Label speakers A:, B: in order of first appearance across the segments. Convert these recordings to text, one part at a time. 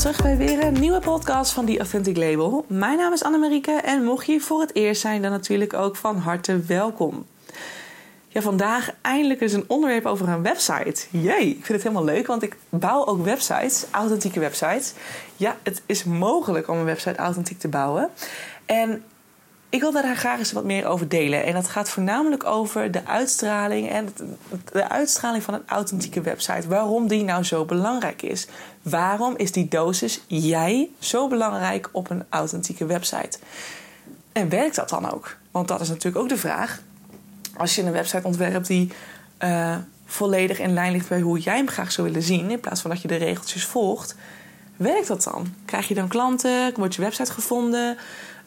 A: terug bij weer een nieuwe podcast van The Authentic Label. Mijn naam is Annemarieke en mocht je voor het eerst zijn, dan natuurlijk ook van harte welkom. Ja, vandaag eindelijk is een onderwerp over een website. Jee, ik vind het helemaal leuk, want ik bouw ook websites, authentieke websites. Ja, het is mogelijk om een website authentiek te bouwen. En ik wil daar graag eens wat meer over delen. En dat gaat voornamelijk over de uitstraling en de uitstraling van een authentieke website. Waarom die nou zo belangrijk is. Waarom is die dosis jij zo belangrijk op een authentieke website? En werkt dat dan ook? Want dat is natuurlijk ook de vraag. Als je een website ontwerpt die uh, volledig in lijn ligt bij hoe jij hem graag zou willen zien, in plaats van dat je de regeltjes volgt, werkt dat dan? Krijg je dan klanten? Wordt je website gevonden?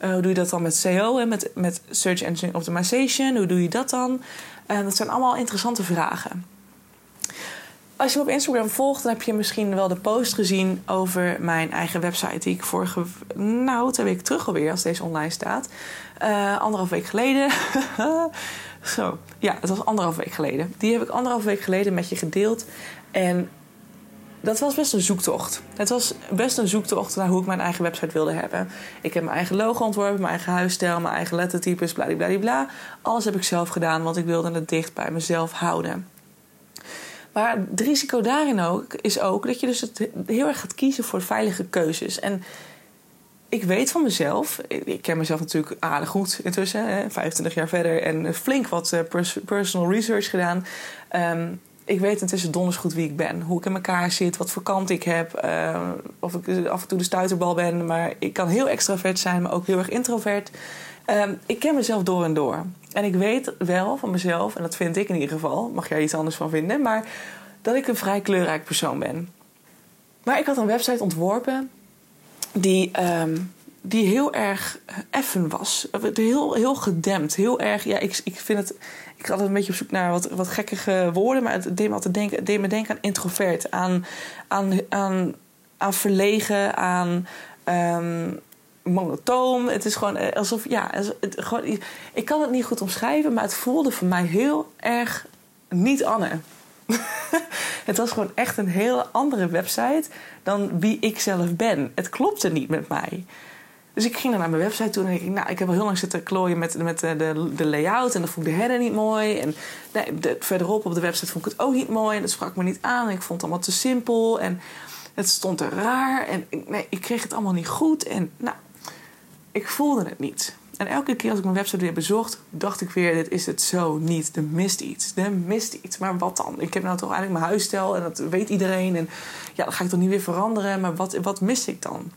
A: Uh, hoe doe je dat dan met SEO en met, met Search Engine Optimization? Hoe doe je dat dan? Dat zijn allemaal interessante vragen. Als je me op Instagram volgt, dan heb je misschien wel de post gezien over mijn eigen website. Die ik vorige, nou, twee weken terug alweer, als deze online staat. Uh, anderhalf week geleden. Zo, ja, het was anderhalf week geleden. Die heb ik anderhalf week geleden met je gedeeld. En dat was best een zoektocht. Het was best een zoektocht naar hoe ik mijn eigen website wilde hebben. Ik heb mijn eigen logo ontworpen, mijn eigen huisstijl, mijn eigen lettertypes, bla. Alles heb ik zelf gedaan, want ik wilde het dicht bij mezelf houden. Maar het risico daarin ook is ook dat je dus het heel erg gaat kiezen voor veilige keuzes. En ik weet van mezelf, ik ken mezelf natuurlijk aardig goed intussen, hè, 25 jaar verder en flink wat eh, personal research gedaan. Um, ik weet intussen donders goed wie ik ben. Hoe ik in elkaar zit, wat voor kant ik heb. Uh, of ik af en toe de stuiterbal ben. Maar ik kan heel extravert zijn, maar ook heel erg introvert. Uh, ik ken mezelf door en door. En ik weet wel van mezelf, en dat vind ik in ieder geval. Mag jij iets anders van vinden. Maar dat ik een vrij kleurrijk persoon ben. Maar ik had een website ontworpen die... Um, die heel erg effen was. Heel, heel gedempt. Heel erg, ja, ik, ik vind het ik had een beetje op zoek naar wat, wat gekkige woorden, maar het deed me, altijd denken, deed me denken aan introvert, aan, aan, aan, aan verlegen, aan um, monotoom. Het is gewoon eh, alsof, ja, het, gewoon, ik kan het niet goed omschrijven, maar het voelde voor mij heel erg niet Anne. het was gewoon echt een hele andere website dan wie ik zelf ben. Het klopte niet met mij. Dus ik ging dan naar mijn website toe en ik, nou, ik heb al heel lang zitten klooien met, met de, de, de layout. En dan vond ik de header niet mooi. En nee, de, verderop op de website vond ik het ook niet mooi. En dat sprak me niet aan. En ik vond het allemaal te simpel. En het stond er raar. En nee, ik kreeg het allemaal niet goed. En nou, ik voelde het niet. En elke keer als ik mijn website weer bezocht, dacht ik weer: dit is het zo niet. Er mist iets. Er mist iets. Maar wat dan? Ik heb nou toch eigenlijk mijn huisstijl en dat weet iedereen. En ja, dat ga ik toch niet weer veranderen. Maar wat, wat mis ik dan?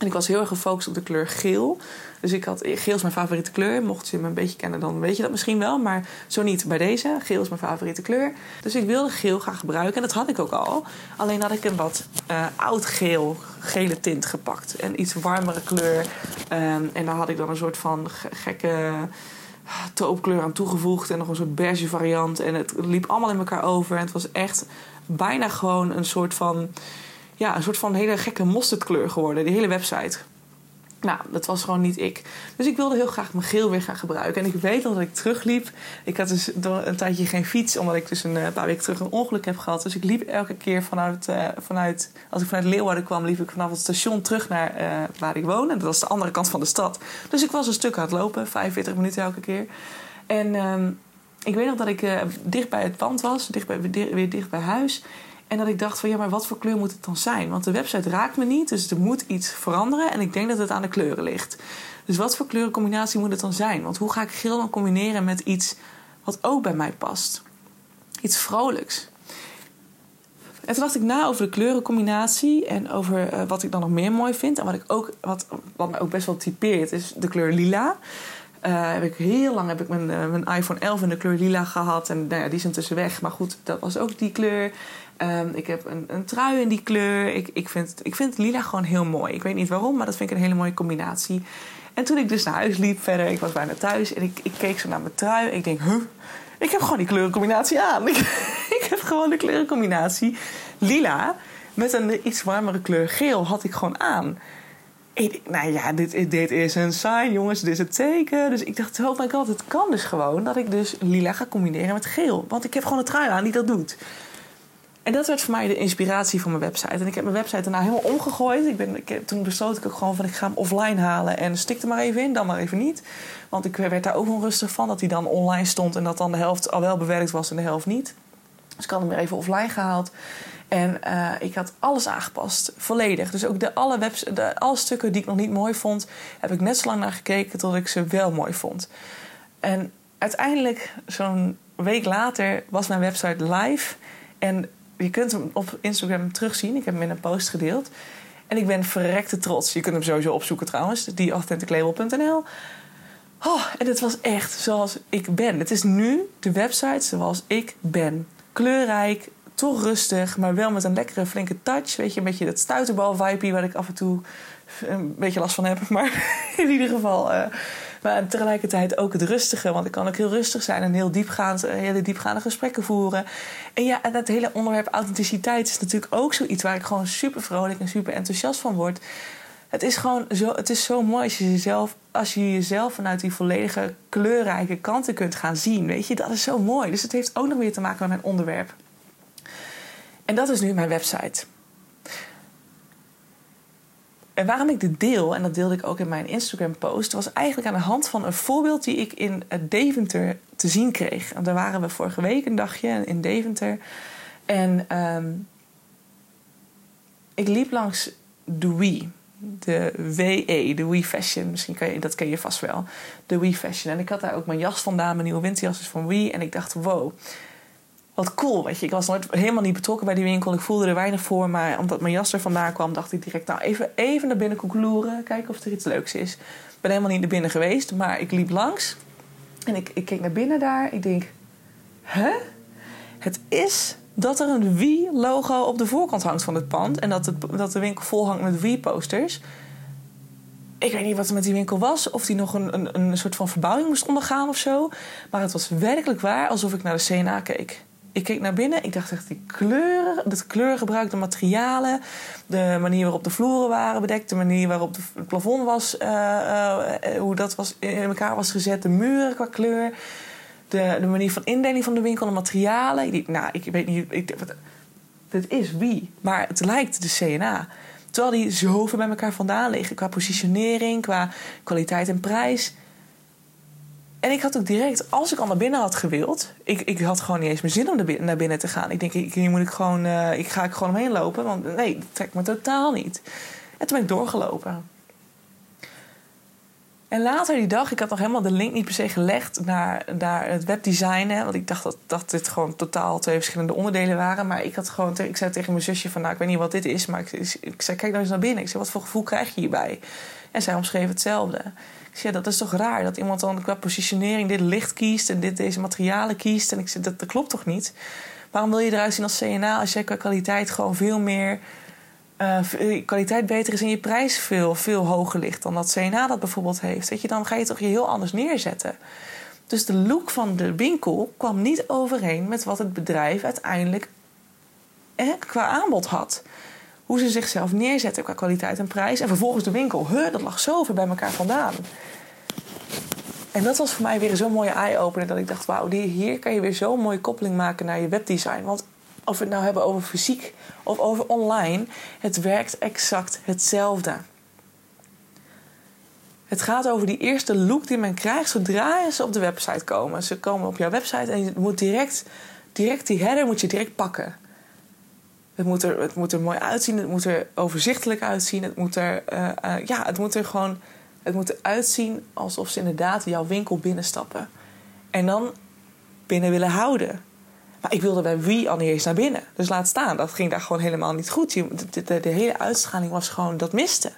A: En ik was heel erg gefocust op de kleur geel. Dus ik had, geel is mijn favoriete kleur. Mocht je me een beetje kennen, dan weet je dat misschien wel. Maar zo niet bij deze. Geel is mijn favoriete kleur. Dus ik wilde geel gaan gebruiken. En dat had ik ook al. Alleen had ik een wat uh, oud geel, gele tint gepakt. Een iets warmere kleur. Um, en daar had ik dan een soort van gekke toopkleur aan toegevoegd. En nog een soort beige variant. En het liep allemaal in elkaar over. En het was echt bijna gewoon een soort van ja, een soort van hele gekke mosterdkleur geworden, die hele website. Nou, dat was gewoon niet ik. Dus ik wilde heel graag mijn geel weer gaan gebruiken. En ik weet dat ik terugliep. Ik had dus een tijdje geen fiets, omdat ik dus een eh, paar weken terug een ongeluk heb gehad. Dus ik liep elke keer vanuit, uh, vanuit als ik vanuit Leeuwarden kwam, liep ik vanaf het station terug naar uh, waar ik woon. En dat was de andere kant van de stad. Dus ik was een stuk aan het lopen, 45 minuten elke keer. En um, ik weet nog dat ik dicht bij het pand was, dicht bij, weer dicht bij huis. En dat ik dacht van ja, maar wat voor kleur moet het dan zijn? Want de website raakt me niet, dus er moet iets veranderen. En ik denk dat het aan de kleuren ligt. Dus wat voor kleurencombinatie moet het dan zijn? Want hoe ga ik geel dan combineren met iets wat ook bij mij past? Iets vrolijks. En toen dacht ik na over de kleurencombinatie en over uh, wat ik dan nog meer mooi vind. En wat, ik ook, wat, wat mij ook best wel typeert, is de kleur lila. Uh, heb ik heel lang heb ik mijn, uh, mijn iPhone 11 in de kleur lila gehad. En nou ja, die is intussen weg. Maar goed, dat was ook die kleur. Um, ik heb een, een, trui in die kleur. Ik, ik, vind, ik vind lila gewoon heel mooi. Ik weet niet waarom, maar dat vind ik een hele mooie combinatie. En toen ik dus naar huis liep verder, ik was bijna thuis en ik, ik keek zo naar mijn trui. Ik denk, huh, ik heb gewoon die kleurencombinatie aan. Ik, heb gewoon de kleurencombinatie lila met een iets warmere kleur geel had ik gewoon aan. Ik, nou ja, dit, dit is een sign, jongens. Dit is het teken. Dus ik dacht, oh my god, het kan dus gewoon dat ik dus lila ga combineren met geel. Want ik heb gewoon een trui aan die dat doet. En dat werd voor mij de inspiratie van mijn website. En ik heb mijn website daarna helemaal omgegooid. Ik ben, toen besloot ik ook gewoon van ik ga hem offline halen. En stik er maar even in, dan maar even niet. Want ik werd daar ook onrustig van dat hij dan online stond. En dat dan de helft al wel bewerkt was en de helft niet. Dus ik had hem weer even offline gehaald. En uh, ik had alles aangepast, volledig. Dus ook de alle, webs, de, alle stukken die ik nog niet mooi vond, heb ik net zo lang naar gekeken tot ik ze wel mooi vond. En uiteindelijk, zo'n week later, was mijn website live. En je kunt hem op Instagram terugzien. Ik heb hem in een post gedeeld. En ik ben verrekte trots. Je kunt hem sowieso opzoeken trouwens. Dieauthenticlabel.nl Oh, en het was echt zoals ik ben. Het is nu de website zoals ik ben. Kleurrijk, toch rustig, maar wel met een lekkere flinke touch. Weet je, een beetje dat stuiterbal-vibe waar ik af en toe een beetje last van heb. Maar in ieder geval... Uh, maar tegelijkertijd ook het rustige. Want ik kan ook heel rustig zijn en heel diepgaand, eh, hele diepgaande gesprekken voeren. En ja, en dat hele onderwerp authenticiteit is natuurlijk ook zoiets waar ik gewoon super vrolijk en super enthousiast van word. Het is gewoon zo, het is zo mooi als je jezelf, als je jezelf vanuit die volledige kleurrijke kanten kunt gaan zien. Weet je, dat is zo mooi. Dus het heeft ook nog weer te maken met mijn onderwerp. En dat is nu mijn website. En waarom ik dit deel, en dat deelde ik ook in mijn Instagram-post, was eigenlijk aan de hand van een voorbeeld die ik in Deventer te zien kreeg. En daar waren we vorige week een dagje in Deventer. En um, ik liep langs de Wii, de WE, de Wii Fashion. Misschien kan je, dat ken je vast wel. De Wii Fashion. En ik had daar ook mijn jas vandaan, mijn nieuwe winterjas is van Wii. En ik dacht, wow, wat cool. Weet je, ik was nooit helemaal niet betrokken bij die winkel. Ik voelde er weinig voor. Maar omdat mijn jas er vandaan kwam, dacht ik direct, nou even, even naar binnen koekeloeren. Kijken of er iets leuks is. Ik ben helemaal niet naar binnen geweest, maar ik liep langs. En ik, ik keek naar binnen daar. Ik denk, hè? Het is dat er een Wii-logo op de voorkant hangt van het pand. En dat, dat de winkel vol hangt met Wii-posters. Ik weet niet wat er met die winkel was. Of die nog een, een, een soort van verbouwing moest ondergaan of zo. Maar het was werkelijk waar alsof ik naar de CNA keek ik keek naar binnen. Ik dacht echt die kleuren, de kleurgebruik, de materialen, de manier waarop de vloeren waren bedekt, de manier waarop het plafond was, uh, hoe dat was, in elkaar was gezet, de muren qua kleur, de, de manier van indeling van de winkel, de materialen. Ik, nou, ik weet niet, ik, wat, dit is wie, maar het lijkt de CNA. Terwijl die zo ver bij elkaar vandaan liggen qua positionering, qua kwaliteit en prijs. En ik had ook direct, als ik al naar binnen had gewild, ik, ik had gewoon niet eens meer zin om naar binnen te gaan. Ik denk, hier moet ik gewoon, uh, ik ga ik gewoon omheen lopen, want nee, dat trekt me totaal niet. En toen ben ik doorgelopen. En later die dag, ik had nog helemaal de link niet per se gelegd naar, naar het webdesignen. Want ik dacht dat, dat dit gewoon totaal twee verschillende onderdelen waren. Maar ik had gewoon, ik zei tegen mijn zusje van, nou, ik weet niet wat dit is. Maar ik, ik zei, kijk nou eens naar binnen. Ik zei, wat voor gevoel krijg je hierbij? En zij omschreef hetzelfde. Zei, dat is toch raar dat iemand dan qua positionering dit licht kiest en dit, deze materialen kiest. En ik zei, dat, dat klopt toch niet? Waarom wil je eruit zien als CNA als jij qua kwaliteit gewoon veel meer. Uh, kwaliteit beter is en je prijs veel, veel hoger ligt dan dat CNA dat bijvoorbeeld heeft. Weet je, dan ga je toch je heel anders neerzetten. Dus de look van de winkel kwam niet overeen met wat het bedrijf uiteindelijk eh, qua aanbod had hoe ze zichzelf neerzetten qua kwaliteit en prijs. En vervolgens de winkel, huh, dat lag zo ver bij elkaar vandaan. En dat was voor mij weer zo'n mooie eye-opener dat ik dacht: wauw, hier kan je weer zo'n mooie koppeling maken naar je webdesign. Want of we het nou hebben over fysiek of over online, het werkt exact hetzelfde. Het gaat over die eerste look die men krijgt zodra ze op de website komen. Ze komen op jouw website en je moet direct, direct die header moet je direct pakken. Het moet, er, het moet er mooi uitzien, het moet er overzichtelijk uitzien. Het moet er, uh, ja, het moet er gewoon het moet eruit zien alsof ze inderdaad jouw winkel binnenstappen. En dan binnen willen houden. Maar ik wilde bij wie al niet eens naar binnen. Dus laat staan, dat ging daar gewoon helemaal niet goed. De, de, de hele uitstraling was gewoon, dat miste.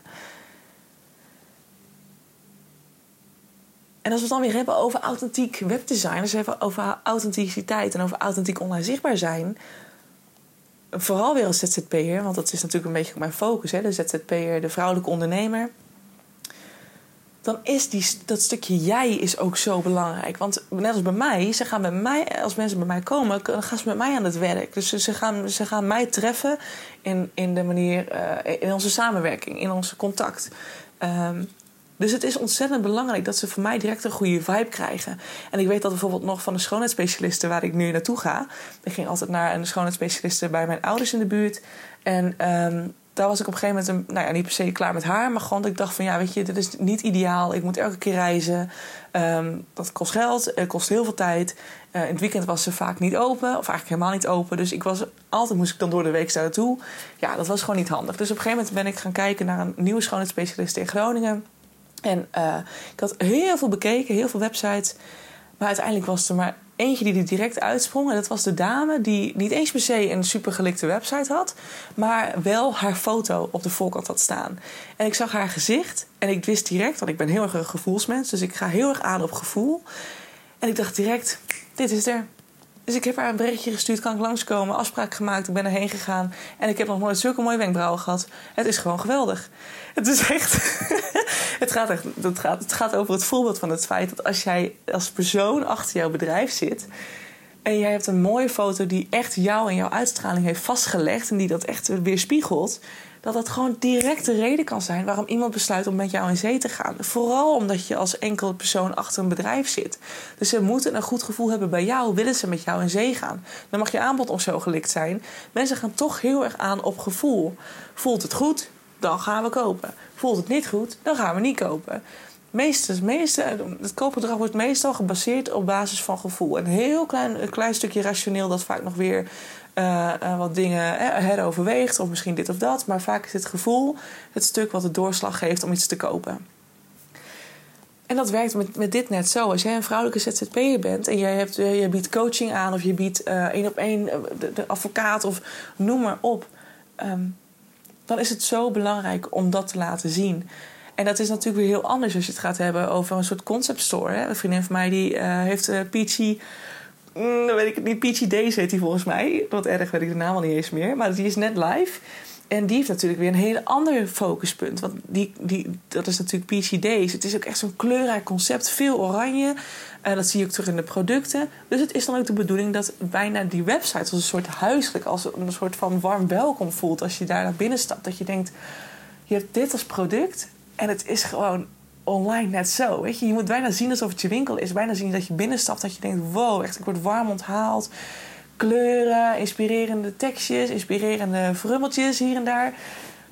A: En als we het dan weer hebben over authentiek webdesign, dus even over authenticiteit en over authentiek online zichtbaar zijn, vooral weer als ZZP'er, want dat is natuurlijk een beetje mijn focus, hè, de ZZP'er, de vrouwelijke ondernemer. Dan is die, dat stukje jij is ook zo belangrijk. Want net als bij mij, ze gaan bij mij, als mensen bij mij komen, gaan ze met mij aan het werk. Dus ze gaan, ze gaan mij treffen in, in de manier, uh, in onze samenwerking, in onze contact. Um, Dus het is ontzettend belangrijk dat ze van mij direct een goede vibe krijgen. En ik weet dat bijvoorbeeld nog van de schoonheidsspecialisten waar ik nu naartoe ga. Ik ging altijd naar een schoonheidsspecialiste bij mijn ouders in de buurt. En ehm, daar was ik op een gegeven moment, een, nou ja, niet per se klaar met haar, maar gewoon ik dacht van ja, weet je, dit is niet ideaal. Ik moet elke keer reizen. Ehm, dat kost geld, het kost heel veel tijd. Uh, in het weekend was ze vaak niet open, of eigenlijk helemaal niet open. Dus ik was, altijd moest ik dan door de week daar naartoe. Ja, dat was gewoon niet handig. Dus op een gegeven moment ben ik gaan kijken naar een nieuwe schoonheidsspecialist in Groningen. En uh, ik had heel veel bekeken, heel veel websites. Maar uiteindelijk was er maar eentje die er direct uitsprong. En dat was de dame die niet eens per se een supergelikte website had, maar wel haar foto op de voorkant had staan. En ik zag haar gezicht en ik wist direct, want ik ben heel erg een gevoelsmens, dus ik ga heel erg aan op gevoel. En ik dacht direct: dit is er. Dus ik heb haar een berichtje gestuurd, kan ik langskomen, afspraak gemaakt, ik ben erheen gegaan. En ik heb nog nooit zulke mooie wenkbrauwen gehad. Het is gewoon geweldig. Het is echt. het, gaat echt het, gaat, het gaat over het voorbeeld van het feit dat als jij als persoon achter jouw bedrijf zit. En jij hebt een mooie foto die echt jou en jouw uitstraling heeft vastgelegd. En die dat echt weerspiegelt dat dat gewoon direct de reden kan zijn waarom iemand besluit om met jou in zee te gaan. Vooral omdat je als enkele persoon achter een bedrijf zit. Dus ze moeten een goed gevoel hebben bij jou, willen ze met jou in zee gaan. Dan mag je aanbod of zo gelikt zijn. Mensen gaan toch heel erg aan op gevoel. Voelt het goed? Dan gaan we kopen. Voelt het niet goed? Dan gaan we niet kopen. Meeste, meeste, het koopgedrag wordt meestal gebaseerd op basis van gevoel. Een heel klein, een klein stukje rationeel dat vaak nog weer uh, wat dingen heroverweegt, of misschien dit of dat. Maar vaak is het gevoel het stuk wat de doorslag geeft om iets te kopen. En dat werkt met, met dit net zo. Als jij een vrouwelijke ZZP'er bent en jij hebt, je biedt coaching aan, of je biedt één op één de, advocaat of noem maar op. Um, dan is het zo belangrijk om dat te laten zien. En dat is natuurlijk weer heel anders als je het gaat hebben over een soort concept store. Hè? Een vriendin van mij die heeft uh, Peachy Mm, dan weet ik het niet. Peachy Days heet hij volgens mij. Wat erg weet ik de naam al niet eens meer. Maar die is net live. En die heeft natuurlijk weer een heel ander focuspunt. Want die, die, dat is natuurlijk Peachy Days. Het is ook echt zo'n kleurrijk concept. Veel oranje. En dat zie je ook terug in de producten. Dus het is dan ook de bedoeling dat bijna die website als een soort huiselijk, als een soort van warm welkom voelt als je daar naar binnen stapt. Dat je denkt, je hebt dit als product en het is gewoon online net zo. Weet je? je moet bijna zien alsof het je winkel is. Bijna zien dat je binnenstapt. Dat je denkt, wow, echt, ik word warm onthaald. Kleuren, inspirerende tekstjes, inspirerende frummeltjes hier en daar.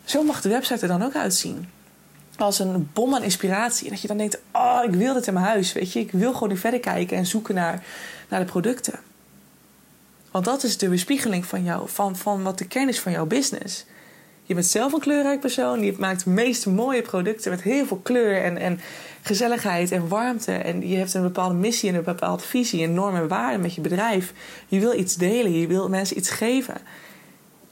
A: Zo mag de website er dan ook uitzien. Als een bom aan inspiratie. En dat je dan denkt, oh, ik wil dit in mijn huis. Weet je? Ik wil gewoon nu verder kijken en zoeken naar, naar de producten. Want dat is de weerspiegeling van jou, van, van wat de kern is van jouw business. Je bent zelf een kleurrijk persoon. Je maakt de meest mooie producten met heel veel kleur en, en gezelligheid en warmte. En je hebt een bepaalde missie en een bepaalde visie en normen en waarden met je bedrijf. Je wil iets delen, je wil mensen iets geven.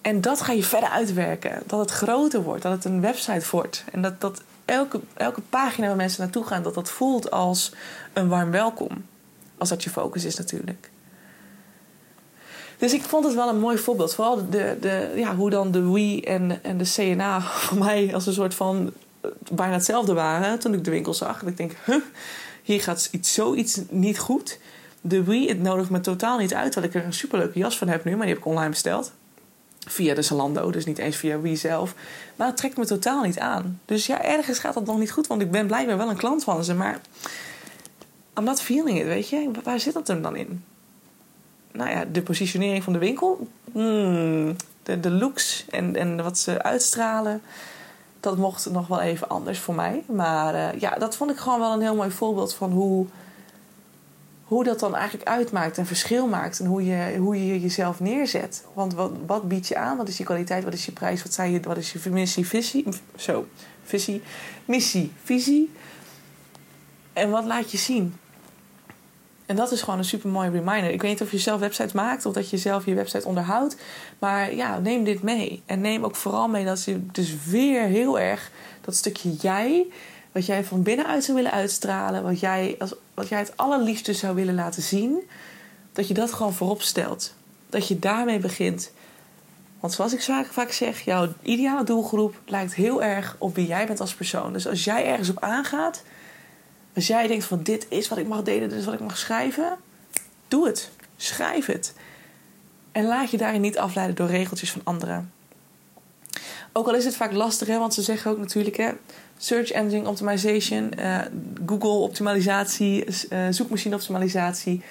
A: En dat ga je verder uitwerken. Dat het groter wordt, dat het een website wordt. En dat, dat elke, elke pagina waar mensen naartoe gaan, dat dat voelt als een warm welkom. Als dat je focus is natuurlijk. Dus ik vond het wel een mooi voorbeeld. Vooral de, de, ja, hoe dan de Wii en, en de CNA voor mij als een soort van eh, bijna hetzelfde waren toen ik de winkel zag. En ik denk, huh, hier gaat iets, zoiets niet goed. De Wii, het nodigt me totaal niet uit dat ik er een superleuke jas van heb nu, maar die heb ik online besteld. Via de Zalando, dus niet eens via Wii zelf. Maar het trekt me totaal niet aan. Dus ja, ergens gaat dat nog niet goed, want ik ben blijkbaar wel een klant van ze. Maar I'm not feeling it, weet je. Waar zit dat er dan in? Nou ja, de positionering van de winkel. Hmm, de, de looks en, en wat ze uitstralen. Dat mocht nog wel even anders voor mij. Maar uh, ja, dat vond ik gewoon wel een heel mooi voorbeeld van hoe, hoe dat dan eigenlijk uitmaakt en verschil maakt. En hoe je, hoe je jezelf neerzet. Want wat, wat bied je aan? Wat is je kwaliteit? Wat is je prijs? Wat, zijn je, wat is je missie, visie? Zo, visie. Missie, visie. En wat laat je zien? En dat is gewoon een super mooie reminder. Ik weet niet of je zelf websites maakt of dat je zelf je website onderhoudt. Maar ja, neem dit mee. En neem ook vooral mee dat je dus weer heel erg dat stukje jij, wat jij van binnenuit zou willen uitstralen, wat jij, als, wat jij het allerliefste zou willen laten zien, dat je dat gewoon voorop stelt. Dat je daarmee begint. Want zoals ik vaak, vaak zeg, jouw ideale doelgroep lijkt heel erg op wie jij bent als persoon. Dus als jij ergens op aangaat, als jij denkt van dit is wat ik mag delen, dit is wat ik mag schrijven, doe het. Schrijf het. En laat je daarin niet afleiden door regeltjes van anderen. Ook al is het vaak lastig, hè, want ze zeggen ook natuurlijk... Hè, search engine optimization, uh, Google optimalisatie, uh, zoekmachine optimalisatie.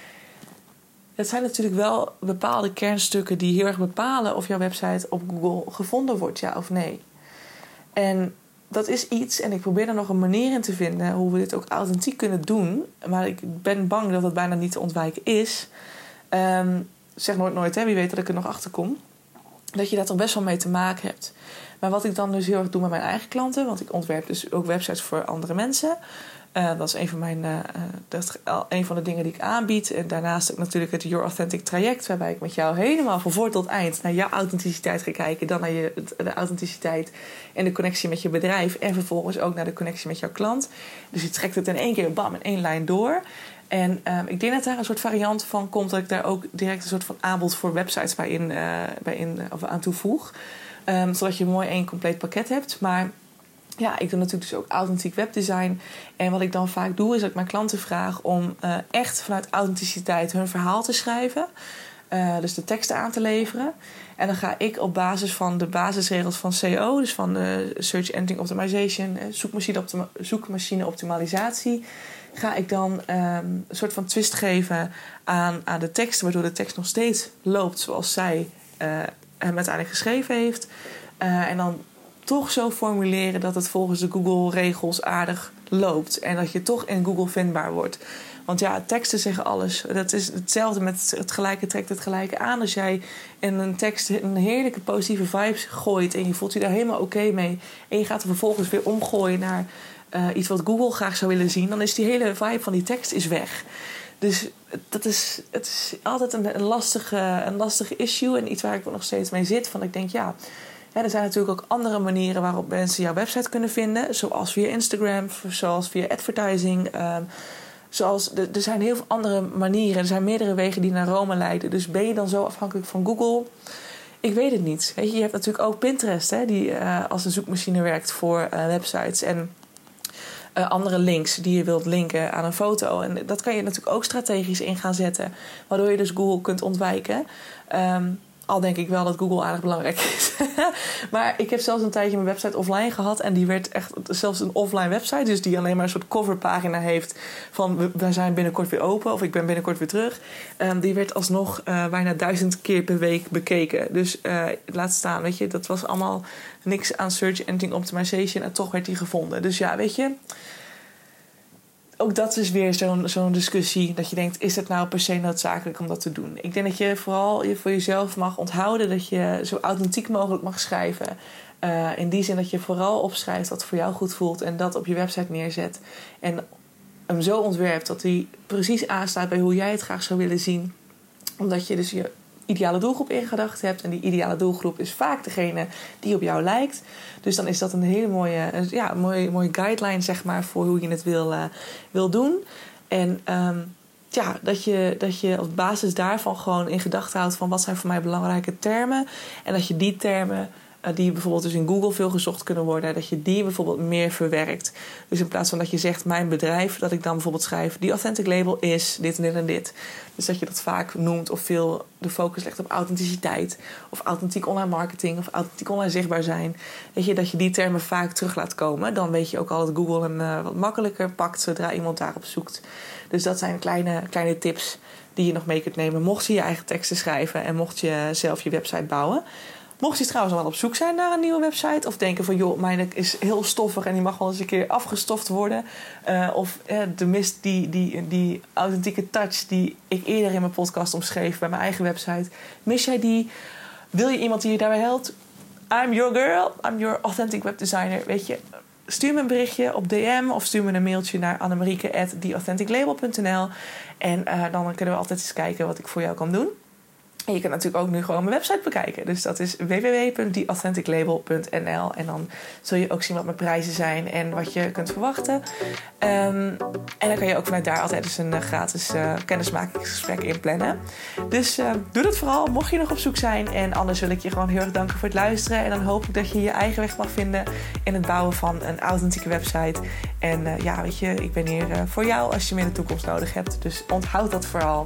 A: Het zijn natuurlijk wel bepaalde kernstukken die heel erg bepalen of jouw website op Google gevonden wordt, ja of nee. En dat is iets, en ik probeer er nog een manier in te vinden hoe we dit ook authentiek kunnen doen. Maar ik ben bang dat dat bijna niet te ontwijken is. Um, zeg nooit nooit, hè, wie weet dat ik er nog achter kom. Dat je daar toch best wel mee te maken hebt. Maar wat ik dan dus heel erg doe met mijn eigen klanten, want ik ontwerp dus ook websites voor andere mensen. Uh, dat is een van, mijn, uh, dat van de dingen die ik aanbied. En daarnaast ook natuurlijk het Your Authentic traject, waarbij ik met jou helemaal van voor tot eind naar jouw authenticiteit ga kijken. Dan naar je, de authenticiteit en de connectie met je bedrijf. En vervolgens ook naar de connectie met jouw klant. Dus je trekt het in één keer, bam, in één lijn door. En um, ik denk dat daar een soort variant van komt, dat ik daar ook direct een soort van aanbod voor websites bij, in, bij in, of aan toevoeg. Um, zodat je mooi één compleet pakket hebt. Maar ja, ik doe natuurlijk dus ook authentiek webdesign. En wat ik dan vaak doe, is dat ik mijn klanten vraag om uh, echt vanuit authenticiteit hun verhaal te schrijven. Uh, dus de teksten aan te leveren. En dan ga ik op basis van de basisregels van SEO, dus van de Search Engine Optimization, zoekmachine, optima zoekmachine optimalisatie, ga ik dan um, een soort van twist geven aan, aan de tekst, waardoor de tekst nog steeds loopt zoals zij hem uiteindelijk geschreven heeft. En dan toch zo formuleren dat het volgens de Google-regels aardig loopt. En dat je toch in Google vindbaar wordt. Want ja, teksten zeggen alles. Dat is hetzelfde met het gelijke trekt het gelijke aan. Als jij in een tekst een heerlijke positieve vibes gooit en je voelt je daar helemaal oké mee. En je gaat er vervolgens weer omgooien naar uh, iets wat Google graag zou willen zien. Dan is die hele vibe van die tekst is weg. Dus dat is, het is altijd een, een, lastige, een lastige issue. En iets waar ik nog steeds mee zit. Van ik denk ja er zijn natuurlijk ook andere manieren waarop mensen jouw website kunnen vinden. Zoals via Instagram, zoals via advertising. Um, zoals, er zijn heel veel andere manieren. Er zijn meerdere wegen die naar Rome leiden. Dus ben je dan zo afhankelijk van Google? Ik weet het niet. Je, hebt natuurlijk ook Pinterest, hè, die uh, als een zoekmachine werkt voor uh, websites. En uh, andere links die je wilt linken aan een foto. En dat kan je natuurlijk ook strategisch in gaan zetten. Waardoor je dus Google kunt ontwijken. Um, al denk ik wel dat Google aardig belangrijk is. maar ik heb zelfs een tijdje mijn website offline gehad. En die werd echt zelfs een offline website. Dus die alleen maar een soort coverpagina heeft van we, zijn binnenkort weer open. Of ik ben binnenkort weer terug. Um, die werd alsnog uh, bijna duizend keer per week bekeken. Dus uh, laat staan, weet je. Dat was allemaal niks aan search engine optimization. En toch werd die gevonden. Dus ja, weet je ook dat is weer zo'n discussie. Dat je denkt, is het nou per se noodzakelijk om dat te doen? Ik denk dat je vooral je voor jezelf mag onthouden dat je zo authentiek mogelijk mag schrijven. Uh, in die zin dat je vooral opschrijft wat voor jou goed voelt en dat op je website neerzet. En hem zo ontwerpt dat hij precies aanstaat bij hoe jij het graag zou willen zien. Omdat je dus je ideale doelgroep ingedacht hebt. En die ideale doelgroep is vaak degene die op jou lijkt. Dus dan is dat een hele mooie, ja, mooie, mooie guideline zeg maar, voor hoe je het wil, uh, wil doen. En um, ja, dat je, dat je op basis daarvan gewoon in gedachten houdt van wat zijn voor mij belangrijke termen. En dat je die termen eh, die bijvoorbeeld dus in Google veel gezocht kunnen worden, dat je die bijvoorbeeld meer verwerkt. Dus in plaats van dat je zegt mijn bedrijf, dat ik dan bijvoorbeeld schrijf die authentic label is dit en dit en dit. Dus dat je dat vaak noemt of veel de focus legt op authenticiteit of authentiek online marketing of authentiek online zichtbaar zijn. Weet je, dat je die termen vaak terug laat komen. Dan weet je ook al dat Google hem uh, wat makkelijker pakt zodra iemand daarop zoekt. Dus dat zijn kleine, kleine tips die je nog mee kunt nemen mocht je je eigen teksten schrijven en mocht je zelf je website bouwen. Mocht je trouwens wel op zoek zijn naar een nieuwe website of denken van joh, mijn is heel stoffig en die mag wel eens een keer afgestoft worden. Uh, of uh, de mist die, die, die authentieke touch die ik eerder in mijn podcast omschreef bij mijn eigen website. Mis jij die? Wil je iemand die je daarbij helpt? I'm your girl, I'm your authentic web designer. Weet je, stuur me een berichtje op DM of stuur me een mailtje naar annemarieke.theauthenticlabel.nl en uh, dan kunnen we altijd eens kijken wat ik voor jou kan doen. En je kunt natuurlijk ook nu gewoon mijn website bekijken. Dus dat is www.theauthenticlabel.nl. En dan zul je ook zien wat mijn prijzen zijn en wat je kunt verwachten. Um, en dan kan je ook vanuit daar altijd eens een uh, gratis uh, kennismakingsgesprek inplannen. Dus uh, doe dat vooral, mocht je nog op zoek zijn. En anders wil ik je gewoon heel erg danken voor het luisteren. En dan hoop ik dat je je eigen weg mag vinden in het bouwen van een authentieke website. En ja, weet je, ik ben hier voor jou als je me in de toekomst nodig hebt. Dus onthoud dat vooral.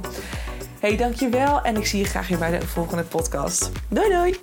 A: Hey, dankjewel en ik zie je graag weer bij de volgende podcast. Doei doei!